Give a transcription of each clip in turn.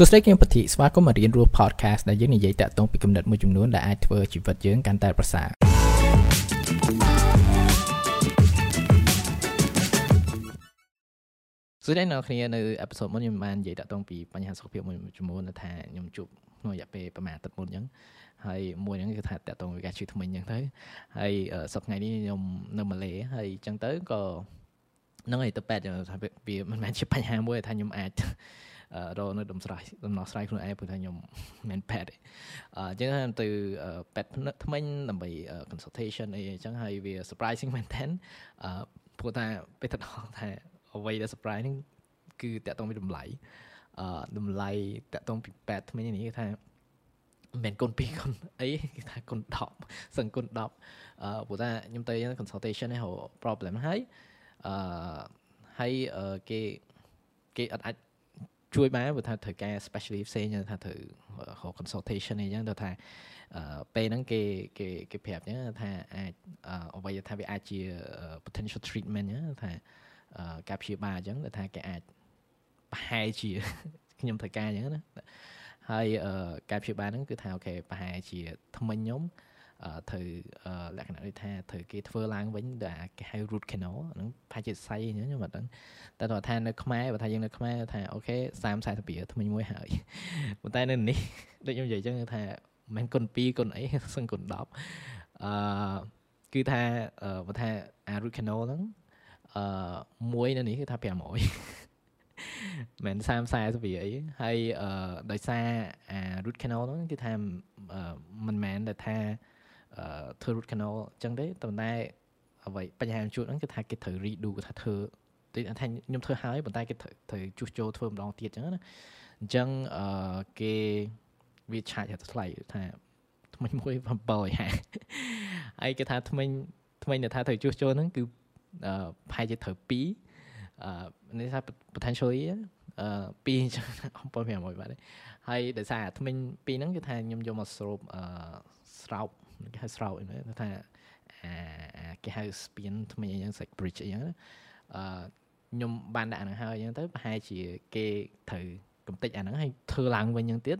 សួស្តីគឹមពធីស្វាគមន៍មករៀនរស់ podcast ដែលយើងនិយាយតាក់ទងពីគំនិតមួយចំនួនដែលអាចធ្វើជីវិតយើងកាន់តែប្រសើរសួស្តីអ្នកគ្នានៅអេពីសូតមុនខ្ញុំបាននិយាយតាក់ទងពីបញ្ហាសុខភាពមួយចំនួនថាខ្ញុំជួបក្នុងរយៈពេលប្រហែលអាទិត្យមុនអញ្ចឹងហើយមួយហ្នឹងគឺថាតាក់ទងពីការឈឺធ្មេញអញ្ចឹងទៅហើយសប្តាហ៍ថ្ងៃនេះខ្ញុំនៅម៉ាឡេហើយអញ្ចឹងទៅក៏ហ្នឹងហើយទៅពេទ្យថាវាមិនមែនជាបញ្ហាមួយថាខ្ញុំអាច រកនៅដំស្រ័យដំណោះស្រាយខ្លួនឯងព្រោះថាខ្ញុំមិនពេទ្យអញ្ចឹងទៅពេទ្យថ្មិញដើម្បី consultation អីអញ្ចឹងហើយវា surprising មែនតើព្រោះថាពេលទៅដល់ថាអ្វីដែល surprise ហ្នឹងគឺតាក់ទងពីតម្លៃអឺតម្លៃតាក់ទងពីពេទ្យថ្មិញនេះគេថាមិនមែនកូន2កូនអីគេថាកូន10សឹងកូន10អឺព្រោះថាខ្ញុំទៅ consultation នេះហៅ problem ហើយអឺហើយគេគេអត់អាច ជួយបានព្រោះថាត្រូវការ specialist ផ្សេងថាត្រូវរក consultation អីចឹងទៅថាពេលហ្នឹងគេគេគេប្រាប់ចឹងថាអាចអ្វីថាវាអាចជា potential treatment ចឹងថាការព្យាបាលចឹងថាគេអាចប្រហែលជាខ្ញុំត្រូវការចឹងណាហើយការព្យាបាលហ្នឹងគឺថាអូខេប្រហែលជាថ្មិញខ្ញុំ ត្រូវលក្ខណៈដូចថាត្រូវគេធ្វើឡើងវិញដែលគេហៅ root canal ហ្នឹងប្រហែលជាសៃអញ្ចឹងខ្ញុំអត់ដឹងតែថានៅខ្មែរបើថាយើងនៅខ្មែរថាអូខេ30 40ពីថ្មីមួយហើយប៉ុន្តែនៅនេះដូចខ្ញុំនិយាយអញ្ចឹងថាមិនគុណ2គុណអីសឹងគុណ10អឺគឺថាបើថាអា root canal ហ្នឹងអឺមួយនៅនេះគឺថា500មិន30 40វាអីហើយអឺដោយសារអា root canal ហ្នឹងគឺថាមិនមែនតែថា ធ្វើ root canal អញ្ចឹងទេតែតែអ្វីបញ្ហាជួបហ្នឹងគឺថាគេត្រូវ redo ថាធ្វើទីថាខ្ញុំធ្វើហើយប៉ុន្តែគេត្រូវជួសជុលធ្វើម្ដងទៀតអញ្ចឹងណាអញ្ចឹងអឺគេវាឆាច់ថ្លៃថាថ្មិញមួយ750ហើយគេថាថ្មិញថ្មិញដែលថាត្រូវជួសជុលហ្នឹងគឺអឺប្រហែលជាត្រូវ2អឺនេះថា potentially អឺ2អញ្ចឹង7500បាទហើយដោយសារថ្មិញ2ហ្នឹងគឺថាខ្ញុំយកមកស្រូបអឺស្រោប គេហៅស្រោបហ្នឹងថាអាគេហៅ spin ថ្មីអីចឹង like bridge អីចឹងអឺខ្ញុំបានដាក់អាហ្នឹងហើយចឹងទៅប្រហែលជាគេត្រូវកំតិចអាហ្នឹងហើយធ្វើឡើងវិញចឹងទៀត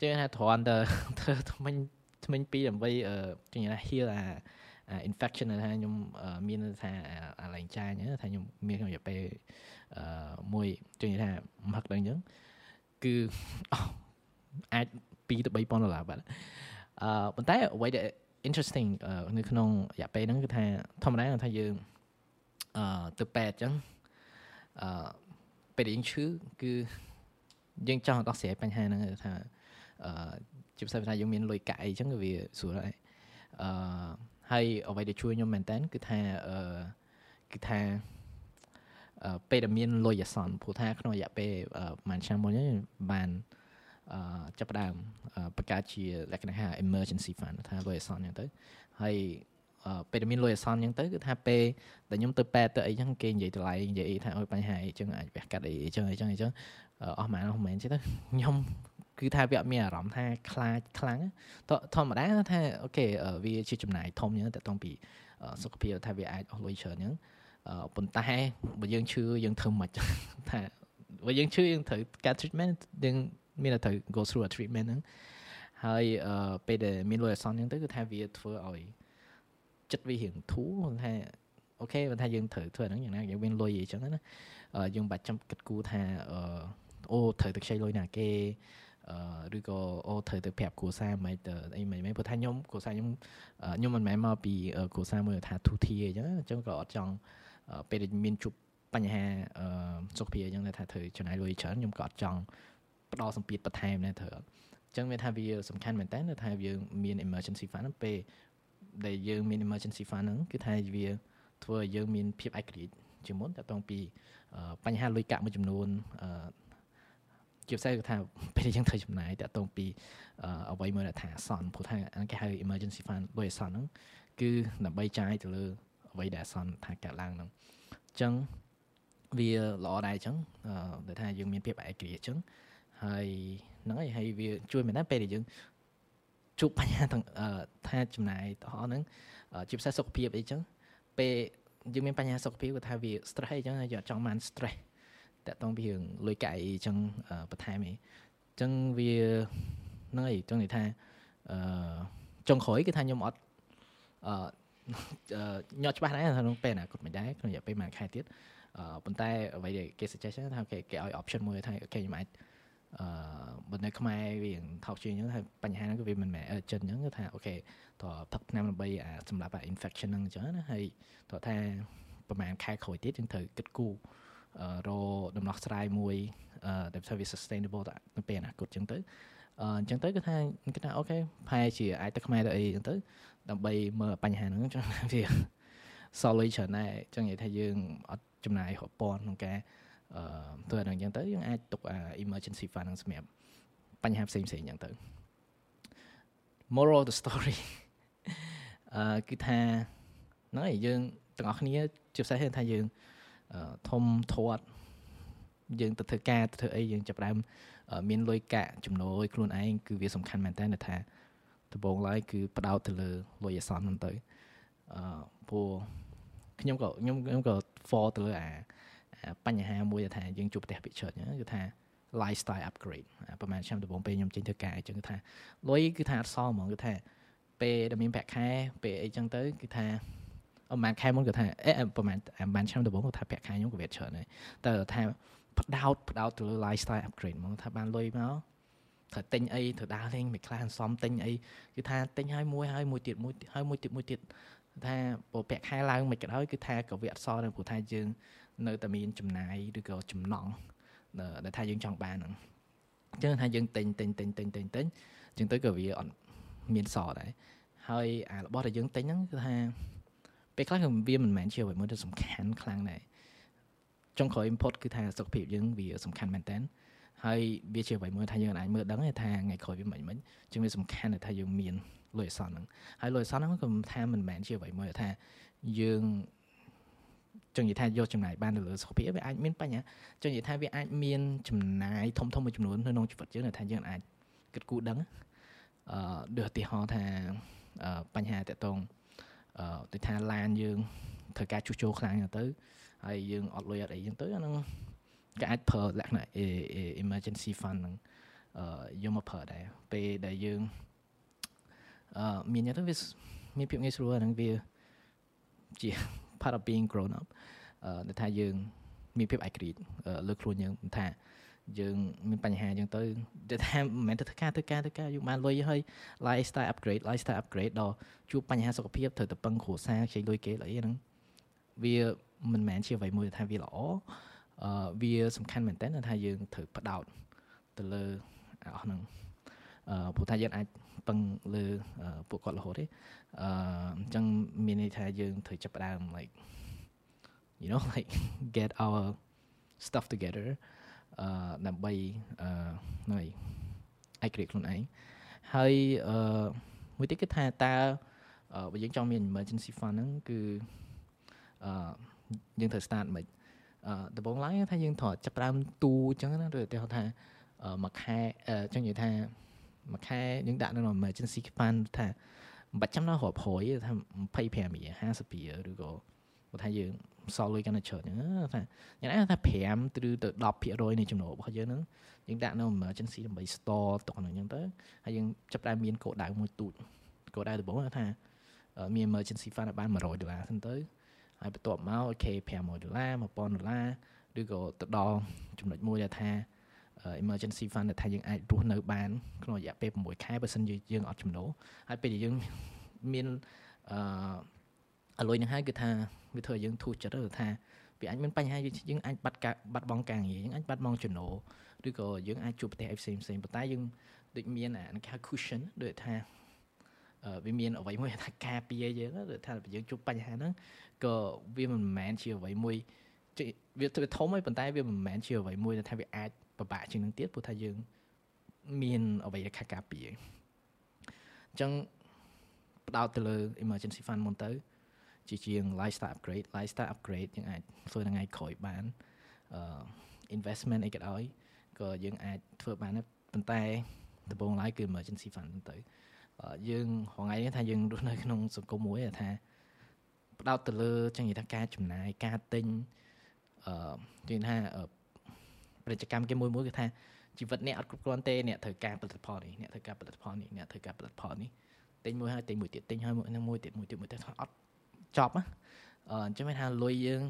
ចឹងថាត្រន់តែធ្វើថ្មិញថ្មិញពីរដើម្បីចឹងថា heal អា infection ថាខ្ញុំមានថាអាឡែងចាញថាខ្ញុំមានក្នុងរយៈពេលអឺមួយចឹងថាមហឹកដល់អញ្ចឹងគឺអាច2ទៅ3000ដុល្លារបាទ អឺប៉ុន្តែអ្វីដែល interesting នៅក្នុងរយៈពេលហ្នឹងគឺថាធម្មតាថាយើងអឺទៅពេទ្យអញ្ចឹងអឺពេលយើងឈឺគឺយើងចង់ដោះស្រាយបញ្ហាហ្នឹងថាអឺជាពិសេសថាយើងមានលុយកាក់អីអញ្ចឹងវាស្រួលហើយអឺហើយអ្វីដែលជួយខ្ញុំមែនតើគឺថាអឺគឺថាពេលដែលមានលុយអសន្នព្រោះថាក្នុងរយៈពេលប្រហែលឆ្នាំមុនបានអឺ ចាប់ផ្ដើមបង្កើតជាលក្ខណៈថា emergency fund ថាលុយអសន្នអញ្ចឹងទៅហើយពេលដែលមានលុយអសន្នអញ្ចឹងទៅគឺថាពេលដែលខ្ញុំទៅពេទ្យទៅអីចឹងគេនិយាយតម្លៃនិយាយថាអើយបញ្ហាអីចឹងអាចវះកាត់អីចឹងអីចឹងអីចឹងអស់ម៉ានអស់មែនចឹងទៅខ្ញុំគឺថាវាអត់មានអារម្មណ៍ថាខ្លាចខ្លាំងធម្មតាថាអូខេវាជាចំណាយធំអញ្ចឹងតែតង់ពីសុខភាពថាវាអាចអស់លុយច្រើនអញ្ចឹងប៉ុន្តែបើយើងឈឺយើងធ្វើមិនថាបើយើងឈឺយើងត្រូវការ treatment យើង មានតែត្រូវ go through a treatment ហ្នឹងហើយពេលដែលមានលុយអសន្នអញ្ចឹងទៅគឺថាវាធ្វើឲ្យចិត្តវារៀងធូរថាអូខេបើថាយើងត្រូវធ្វើហ្នឹងយ៉ាងណាយើងមានលុយអីចឹងណាយើងបាច់ចាំគិតគូរថាអូត្រូវទៅខ្ចីលុយណាគេអឺឬក៏អូត្រូវទៅប្រាប់គ្រួសារមិនទៅអីមិនមែនព្រោះថាខ្ញុំគ្រួសារខ្ញុំខ្ញុំមិនមែនមកពីគ្រួសារមួយថាទូធាអញ្ចឹងអញ្ចឹងក៏អត់ចង់ពេលដែលមានជួបបញ្ហាសុខភាពអញ្ចឹងថាត្រូវចំណាយលុយច្រើនខ្ញុំក៏អត់ចង់ ផ្ដល់សម្ពាធបន្ថែមដែរត្រូវអត់អញ្ចឹងវាថាវាសំខាន់មែនតើថាយើងមាន emergency fund ពេលដែលយើងមាន emergency fund ហ្នឹងគឺថាវាធ្វើឲ្យយើងមានភាពឯករាជ្យជាមុនតើតងពីបញ្ហាលុយកាក់មួយចំនួនជាពិសេសគឺថាពេលយើងត្រូវចំណាយតើតងពីអ្វីមួយដែលថាអសន្នព្រោះថាគេហៅ emergency fund លុយអសន្នហ្នឹងគឺដើម្បីចាយទៅលើអ្វីដែលអសន្នថាកើតឡើងហ្នឹងអញ្ចឹងវាល្អដែរអញ្ចឹងដែលថាយើងមានភាពឯករាជ្យអញ្ចឹង ហើយហ្នឹងហើយហើយវាជួយមែនដែរពេលដែលយើងជួបបញ្ហាទាំងថាចំណាយទាំងអស់ហ្នឹងជាពិសេសសុខភាពអីចឹងពេលយើងមានបញ្ហាសុខភាពគាត់ថាវា stress អីចឹងយើងអត់ចង់បាន stress តាក់ទងពីរឿងលុយកាក់អីចឹងបន្ថែមអីចឹងវាហ្នឹងហើយចឹងនិយាយថាអឺចុងក្រោយគឺថាខ្ញុំអត់អឺញ៉ាំច្បាស់ដែរក្នុងពេលអនាគតមិនដែរក្នុងរយៈពេលមួយខែទៀតអឺប៉ុន្តែអ្វីដែលគេ suggest ថាគេគេឲ្យ option មួយថាអូខេខ្ញុំអាច អឺបើនៅខ្មែរវាថោកជាងអញ្ចឹងថាបញ្ហាហ្នឹងគឺវាមិនមែន urgent អញ្ចឹងគឺថា okay តើផឹកថ្នាំដើម្បីសម្រាប់ infection ហ្នឹងអញ្ចឹងណាហើយតើថាប្រហែលខែក្រោយទៀតយើងត្រូវគិតគូររដំណោះស្រាយមួយដែលថាវា sustainable ទៅពេលអនាគតអញ្ចឹងទៅអញ្ចឹងទៅគឺថាគេថា okay ប្រហែលជាអាចទៅខ្មែរទៅអីអញ្ចឹងទៅដើម្បីមើលបញ្ហាហ្នឹងចឹងវា solid ច្រើនដែរអញ្ចឹងនិយាយថាយើងអត់ចំណាយរាប់ពាន់ក្នុងការ អឺធ្វើដល់អញ្ចឹងទៅយើងអាចទុក emergency fund ហ្នឹងសម្រាប់បញ្ហាផ្សេងផ្សេងអញ្ចឹងទៅ moral of the story អឺគឺថាហ្នឹងហើយយើងទាំងអស់គ្នាជាពិសេសថាយើងធំធាត់យើងទៅធ្វើការទៅធ្វើអីយើងចាប់ដើមមានលុយកាក់ចំណូលឲ្យខ្លួនឯងគឺវាសំខាន់មែនតើថាដំបូងឡើយគឺបដោតទៅលើលុយអសន្នហ្នឹងទៅអឺព្រោះខ្ញុំក៏ខ្ញុំខ្ញុំក៏ for ទៅលើអា បញ្ហាមួយថាយើងជួបប្រទេសពិច្រើនគឺថា lifestyle upgrade ប្រហែលឆ្នាំដំបូងពេលខ្ញុំចេញធ្វើការអញ្ចឹងគឺថាលុយគឺថាអត់សល់ហ្មងគឺថាពេលដែលមានប្រាក់ខែពេលអីចឹងទៅគឺថាប្រហែលខែមុនគាត់ថាអេប្រហែលប្រហែលឆ្នាំដំបូងគាត់ថាប្រាក់ខែខ្ញុំក៏វាច្រើនដែរតែថាផ្ដោតផ្ដោតទៅលើ lifestyle upgrade ហ្មងថាបានលុយមកត្រូវទិញអីត្រូវដើរលេងមិនខ្លះសំទិញអីគឺថាទិញឲ្យមួយហើយមួយទៀតមួយហើយមួយទៀតមួយទៀតថាបើពាក់ខែឡើងមិនក៏ដោយគឺថាក៏វាអត់សល់នៅព្រោះថាយើង នៅតែមានចំណាយឬក៏ចំណង់ដែលថាយើងចង់បានហ្នឹងអញ្ចឹងថាយើងទិញទិញទិញទិញទិញទិញអញ្ចឹងទៅក៏វាអត់មានសល់ដែរហើយអារបស់ដែលយើងទិញហ្នឹងគឺថាពេលខ្លះគឺវាមិនមែនជាអ្វីមួយដែលសំខាន់ខ្លាំងដែរចុងក្រោយ input គឺថាសុខភាពយើងវាសំខាន់មែនតើហើយវាជាអ្វីមួយថាយើងអាចមើលដឹងថាថ្ងៃក្រោយវាមិនមិនជាងវាសំខាន់ថាយើងមានលុយអសន្នហ្នឹងហើយលុយអសន្នហ្នឹងក៏ថាមិនមែនជាអ្វីមួយថាយើង ចង់និយាយថាយកចំណាយបានទៅលើសុខភាពវាអាចមានបញ្ហាចង់និយាយថាវាអាចមានចំណាយធំធំមួយចំនួននៅក្នុងជីវិតយើងថាយើងអាចគិតគូរដឹងអឺដូចឧទាហរណ៍ថាបញ្ហាតកតងអឺដូចថាឡានយើងត្រូវការជួសជុលខ្លាំងទៅហើយយើងអត់លុយអត់អីចឹងទៅអាហ្នឹងក៏អាចប្រើលក្ខណៈ emergency fund ហ្នឹងអឺយកមកប្រើដែរពេលដែលយើងអឺមានទៅវាមានភាពងាយស្រួលហ្នឹងវាជា part of being grown up អឺថាយើងមានភាពឯករាជ្យលើខ្លួនយើងថាយើងមានបញ្ហាអញ្ចឹងទៅតែថាមិនមែនទៅធ្វើការធ្វើការធ្វើការយើងបានលុយហើយ lifestyle upgrade lifestyle upgrade ដល់ជួបបញ្ហាសុខភាពត្រូវទៅពឹងគ្រួសារខ្ចីលុយគេអីហ្នឹងវាមិនមែនជាអ្វីមួយថាវាល្អអឺវាសំខាន់មែនតើថាយើងត្រូវផ្ដោតទៅលើអស់ហ្នឹងអឺព្រោះថាយើងអាចពឹងលើពួកគាត់រហូតទេ អឺអញ្ចឹងមានន័យថាយើងត្រូវចាប់ផ្ដើម like you know like get our stuff together អឺដើម្បីអឺនៅឯករាជ្យខ្លួនឯងហើយអឺមួយទៀតគឺថាតើបើយើងចង់មាន emergency fund ហ្នឹងគឺអឺយើងត្រូវ start មិនអឺដំបូងឡើយថាយើងត្រូវចាប់ផ្ដើមទូអញ្ចឹងណាដូចឧទាហរណ៍ថាមួយខែអញ្ចឹងនិយាយថាមួយខែយើងដាក់នៅ emergency fund ថា មិនបាច់ចាំដល់រាប់រយថា25រៀល50រៀលឬក៏គាត់ថាយើងសល់លុយកាន់តែច្រើនហ្នឹងថាយ៉ាងណាថា5ទៅទៅ10%នៃចំណូលរបស់យើងហ្នឹងយើងដាក់នៅ emergency ដើម្បី store ទុកហ្នឹងអញ្ចឹងទៅហើយយើងចាប់តែមានកោដៅមួយទូចកោដៅដំបូងថាមាន emergency fund បាន100ដុល្លារហ្នឹងទៅហើយបន្ទាប់មកអូខេ500ដុល្លារ1000ដុល្លារឬក៏ទៅដល់ចំណុចមួយដែលថា emergency fund ដែលថាយើងអាចរស់នៅបានក្នុងរយៈពេល6ខែបើសិនជាយើងអត់ចំណូលហើយពេលដែលយើងមានអឺអលុយនឹងហើយគឺថាវាធ្វើឲ្យយើងធូរចិត្តទៅថាវាអាចមានបញ្ហាយើងអាចបាត់ការបាត់បង់ការងារយើងអាចបាត់បង់ចំណូលឬក៏យើងអាចជួបប្រទេសផ្សេងផ្សេងប៉ុន្តែយើងដូចមានអាគេហៅ cushion ដូចថាវាមានអ្វីមួយថាការពារយើងដូចថាយើងជួបបញ្ហាហ្នឹងក៏វាមិនមែនជាអ្វីមួយវាទៅធំហើយប៉ុន្តែវាមិនមែនជាអ្វីមួយដែលថាវាអាច ពិបាកជាងនឹងទៀតព្រោះថាយើង មានអ្វីដែលខាត់ការពារអញ្ចឹងផ្ដោតទៅលើ emergency fund មុនទៅជាជាង lifestyle upgrade lifestyle upgrade យើងអាចធ្វើថ្ងៃក្រោយបានអឺ investment អីក៏ដោយក៏យើងអាចធ្វើបានដែរប៉ុន្តែដំបូងឡើយគឺ emergency fund ទៅយើងរងថ្ងៃនេះថាយើងរស់នៅក្នុងសង្គមមួយថាផ្ដោតទៅលើចឹងនិយាយថាការចំណាយការទិញអឺនិយាយថា ពាណិជ្ជកម្មគេមួយមួយគឺថាជីវិតអ្នកអត់គ្រប់គ្រាន់ទេអ្នកត្រូវការផលិតផលនេះអ្នកត្រូវការផលិតផលនេះអ្នកត្រូវការផលិតផលនេះទិញមួយហើយទិញមួយទៀតទិញហើយមួយនឹងមួយទៀតមួយទៀតមួយទៀតអត់ចប់ណាអឺអញ្ចឹងមានថាលុយយើង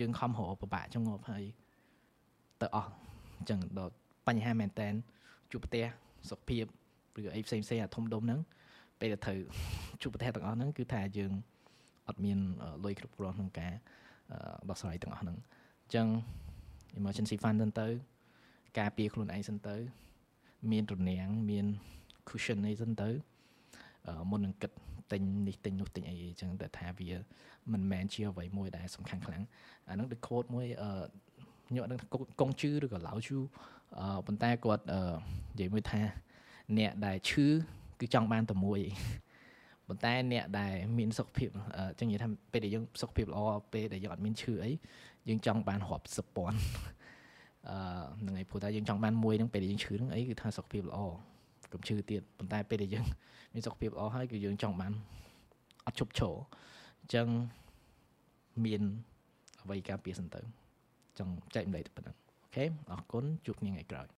យើងខំរកពិបាកចងប់ហើយទៅអស់អញ្ចឹងដល់បញ្ហាមែនតែនជួបផ្ទះសុខភាពឬអីផ្សេងផ្សេងអាធំដុំហ្នឹងពេលទៅត្រូវជួបប្រទេសទាំងអស់ហ្នឹងគឺថាយើងអត់មានលុយគ្រប់គ្រាន់ក្នុងការដោះស្រាយទាំងអស់ហ្នឹងអញ្ចឹង emergency fund ទៅទៅការពារខ្លួនឯងសិនទៅ មានរនាំងមាន cushion អីសិនទៅមុននឹងគិតទិញនេះទិញនោះទិញអីអញ្ចឹងតែថាវាមិនមែនជាអ្វីមួយដែលសំខាន់ខ្លាំងអាហ្នឹងដូច quote មួយអឺខ្ញុំអត់ដឹងកងជឺឬក៏ឡៅជូអឺប៉ុន្តែគាត់និយាយមួយថា អ្នកដែលឈឺគឺចង់បានតែមួយ ប៉ុន្តែអ្នកដែលមានសុខភាពអញ្ចឹងនិយាយថាពេលដែលយើងសុខភាពល្អពេលដែលយើងអត់មានឈឺអីយើងចង់បានរាប់សិបពាន់អឺហ្នឹងហើយព្រោះតែយើងចង់បានមួយហ្នឹងពេលដែលយើងឈឺហ្នឹងអីគឺថាសុខភាពល្អកុំឈឺទៀតប៉ុន្តែពេលដែលយើងមានសុខភាពល្អហើយគឺយើងចង់បានអត់ឈប់ឈរអញ្ចឹងមានអ្វីការពារសិនទៅចង់ចែកម្លែកទៅប៉ុណ្ណឹងអូខេអរគុណជួបគ្នាថ្ងៃក្រោយ